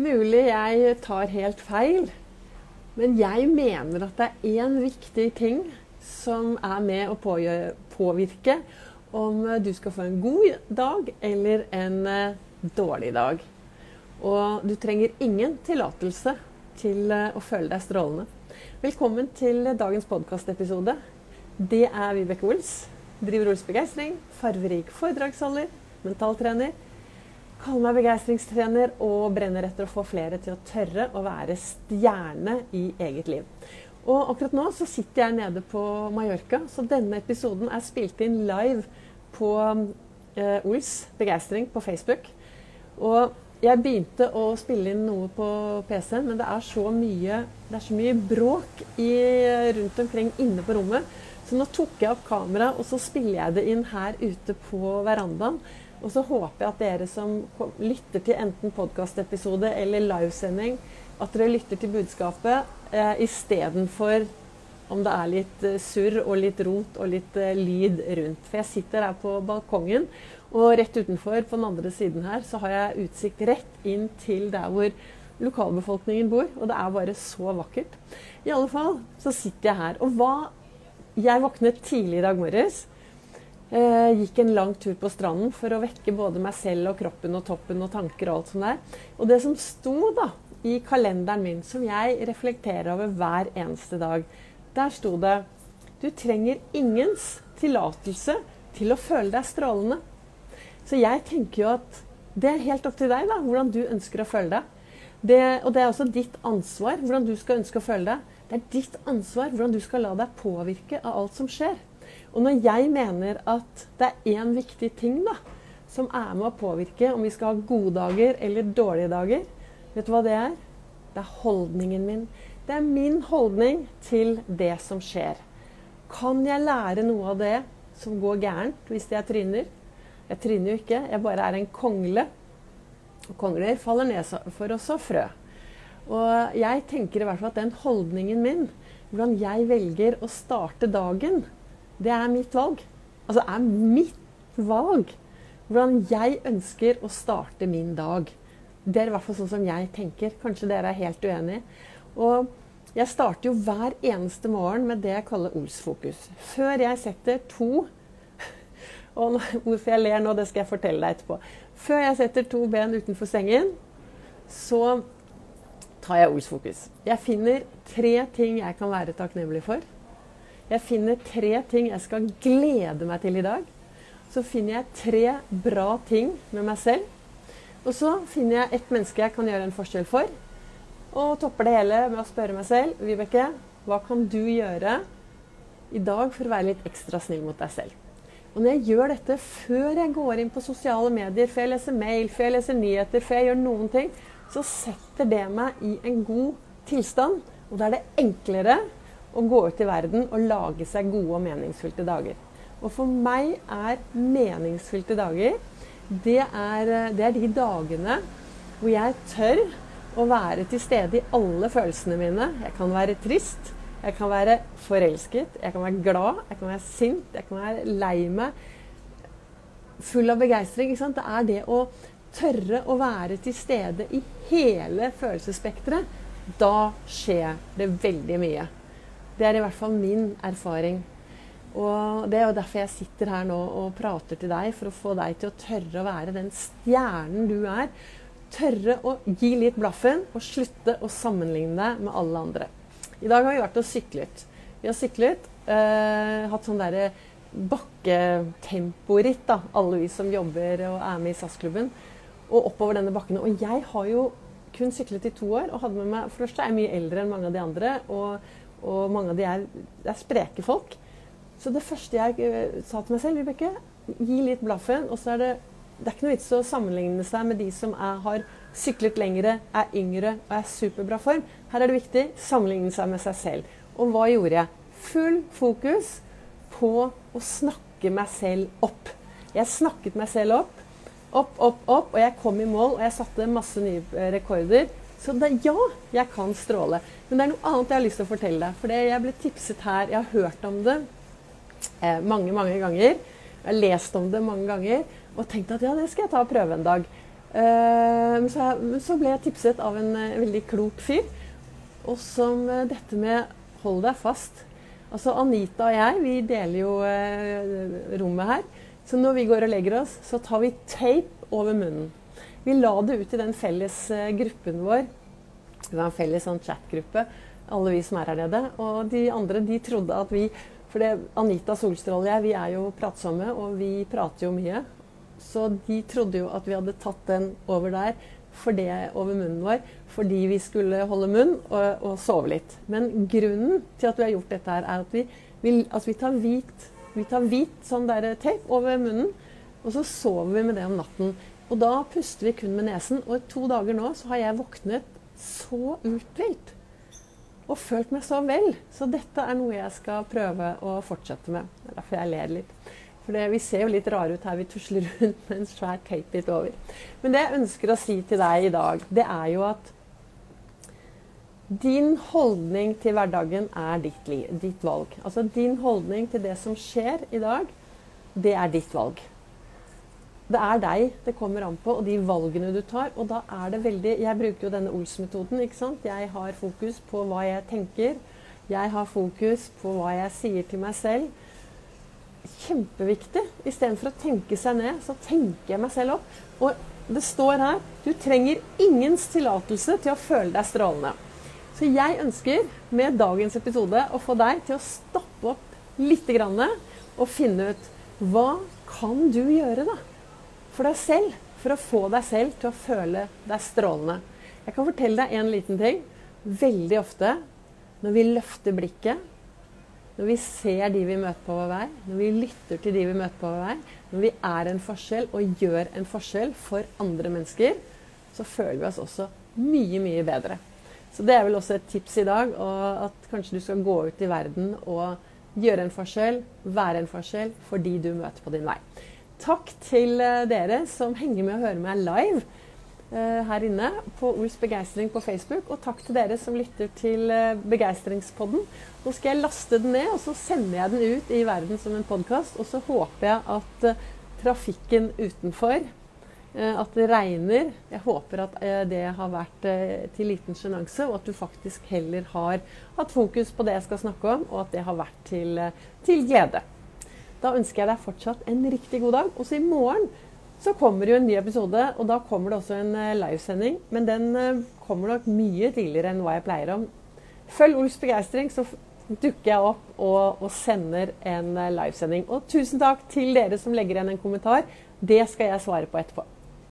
Mulig jeg tar helt feil, men jeg mener at det er én viktig ting som er med å påvirke om du skal få en god dag eller en eh, dårlig dag. Og du trenger ingen tillatelse til eh, å føle deg strålende. Velkommen til dagens podkastepisode. Det er Vibeke Ols. Driver Ols Begeistring. Farverik foredragsholder. Mentaltrener kaller meg begeistringstrener og brenner etter å få flere til å tørre å være stjerne i eget liv. Og akkurat nå så sitter jeg nede på Mallorca, så denne episoden er spilt inn live på eh, Ols begeistring på Facebook. Og jeg begynte å spille inn noe på PC-en, men det er så mye, er så mye bråk i, rundt omkring inne på rommet. Så nå tok jeg opp kameraet, og så spiller jeg det inn her ute på verandaen. Og så håper jeg at dere som lytter til enten podkastepisode eller livesending, at dere lytter til budskapet eh, istedenfor om det er litt eh, surr og litt rot og litt eh, lyd rundt. For jeg sitter her på balkongen, og rett utenfor på den andre siden her så har jeg utsikt rett inn til der hvor lokalbefolkningen bor. Og det er bare så vakkert. I alle fall så sitter jeg her. Og hva Jeg våknet tidlig i dag morges. Eh, gikk en lang tur på stranden for å vekke både meg selv og kroppen og toppen og tanker og alt sånt der. Og det som sto da i kalenderen min, som jeg reflekterer over hver eneste dag, der sto det Du trenger ingens tillatelse til å føle deg strålende. Så jeg tenker jo at det er helt opp til deg da, hvordan du ønsker å føle deg. Det, og det er også ditt ansvar hvordan du skal ønske å føle deg. Det er ditt ansvar hvordan du skal la deg påvirke av alt som skjer. Og når jeg mener at det er én viktig ting da, som er med å påvirke om vi skal ha gode dager eller dårlige dager, vet du hva det er? Det er holdningen min. Det er min holdning til det som skjer. Kan jeg lære noe av det som går gærent hvis jeg tryner? Jeg tryner jo ikke, jeg bare er en kongle. Og kongler faller ned for oss og frø. Og jeg tenker i hvert fall at den holdningen min, hvordan jeg velger å starte dagen, det er mitt valg. Altså er mitt valg hvordan jeg ønsker å starte min dag. Det er i hvert fall sånn som jeg tenker. Kanskje dere er helt uenige. Og jeg starter jo hver eneste morgen med det jeg kaller Ols-fokus. Før jeg setter to Og hvorfor jeg ler nå, det skal jeg fortelle deg etterpå. Før jeg setter to ben utenfor sengen, så tar jeg Ols-fokus. Jeg finner tre ting jeg kan være takknemlig for. Jeg finner tre ting jeg skal glede meg til i dag. Så finner jeg tre bra ting med meg selv. Og så finner jeg ett menneske jeg kan gjøre en forskjell for. Og topper det hele med å spørre meg selv Vibeke, hva kan du gjøre i dag for å være litt ekstra snill mot deg selv? Og når jeg gjør dette før jeg går inn på sosiale medier, før jeg leser mail, før jeg leser nyheter, før jeg gjør noen ting, så setter det meg i en god tilstand. Og da er det enklere å gå ut i verden og lage seg gode og meningsfylte dager. Og for meg er meningsfylte dager det er, det er, de dagene hvor jeg tør å være til stede i alle følelsene mine. Jeg kan være trist, jeg kan være forelsket, jeg kan være glad, jeg kan være sint, jeg kan være lei meg. Full av begeistring. Det er det å tørre å være til stede i hele følelsesspekteret. Da skjer det veldig mye. Det er i hvert fall min erfaring. Og Det er jo derfor jeg sitter her nå og prater til deg, for å få deg til å tørre å være den stjernen du er. Tørre å gi litt blaffen og slutte å sammenligne deg med alle andre. I dag har vi vært og syklet. Vi har syklet, eh, hatt sånn derre bakketemporitt, da, alle vi som jobber og er med i SAS-klubben. Og oppover denne bakken. Og jeg har jo kun syklet i to år og hadde med meg For først er jeg mye eldre enn mange av de andre. og og mange av de er, er spreke folk. Så det første jeg uh, sa til meg selv, Vibeke, gi litt blaffen. Og så er det, det er ikke noe vits å sammenligne seg med de som er, har syklet lengre, er yngre og er superbra form. Her er det viktig sammenligne seg med seg selv. Og hva gjorde jeg? Full fokus på å snakke meg selv opp. Jeg snakket meg selv opp. Opp, opp, opp. Og jeg kom i mål, og jeg satte masse nye eh, rekorder. Så det, ja, jeg kan stråle. Men det er noe annet jeg har lyst til å fortelle deg. For jeg ble tipset her, jeg har hørt om det eh, mange, mange ganger. Jeg har lest om det mange ganger og tenkt at ja, det skal jeg ta og prøve en dag. Eh, så, jeg, så ble jeg tipset av en eh, veldig klok fyr. Og som eh, dette med hold deg fast. Altså Anita og jeg vi deler jo eh, rommet her. Så når vi går og legger oss, så tar vi tape over munnen. Vi la det ut i den felles eh, gruppen vår. Det var en felles sånn chatgruppe, alle vi som er her nede. Og de andre de trodde at vi For det, Anita Solstråle og jeg, vi er jo pratsomme, og vi prater jo mye. Så de trodde jo at vi hadde tatt den over der for det over munnen vår fordi vi skulle holde munn og, og sove litt. Men grunnen til at vi har gjort dette, her er at vi, vi, altså vi tar hvit, vi tar hvit sånn tape over munnen, og så sover vi med det om natten. Og da puster vi kun med nesen. Og i to dager nå så har jeg våknet så uthvilt. Og følt meg så vel. Så dette er noe jeg skal prøve å fortsette med. Det er derfor jeg ler litt. For det, vi ser jo litt rare ut her. Vi tusler rundt med en svær tape litt over. Men det jeg ønsker å si til deg i dag, det er jo at din holdning til hverdagen er ditt, liv, ditt valg. Altså din holdning til det som skjer i dag, det er ditt valg. Det er deg det kommer an på, og de valgene du tar. Og da er det veldig Jeg bruker jo denne Ols-metoden. ikke sant? Jeg har fokus på hva jeg tenker. Jeg har fokus på hva jeg sier til meg selv kjempeviktig. Istedenfor å tenke seg ned, så tenker jeg meg selv opp. Og det står her du trenger ingens tillatelse til å føle deg strålende. Så jeg ønsker med dagens episode å få deg til å stoppe opp litt og finne ut hva kan du gjøre da for deg selv for å få deg selv til å føle deg strålende. Jeg kan fortelle deg en liten ting. Veldig ofte når vi løfter blikket når vi ser de vi møter på vår vei, når vi lytter til de vi møter på vår vei, når vi er en forskjell og gjør en forskjell for andre mennesker, så føler vi oss også mye, mye bedre. Så det er vel også et tips i dag, at kanskje du skal gå ut i verden og gjøre en forskjell, være en forskjell for de du møter på din vei. Takk til eh, dere som henger med og hører meg live. Eh, her inne på Ols begeistring på Facebook. Og takk til dere som lytter til eh, Begeistringspodden. Nå skal jeg laste den ned, og så sender jeg den ut i verden som en podkast. Og så håper jeg at trafikken utenfor, at det regner Jeg håper at det har vært til liten sjenanse, og at du faktisk heller har hatt fokus på det jeg skal snakke om, og at det har vært til, til glede. Da ønsker jeg deg fortsatt en riktig god dag. Også i morgen så kommer jo en ny episode, og da kommer det også en uh, livesending. Men den uh, kommer nok mye tidligere enn hva jeg pleier om. Følg Ols begeistring, så dukker jeg opp og, og sender en uh, livesending. Og tusen takk til dere som legger igjen en kommentar. Det skal jeg svare på etterpå.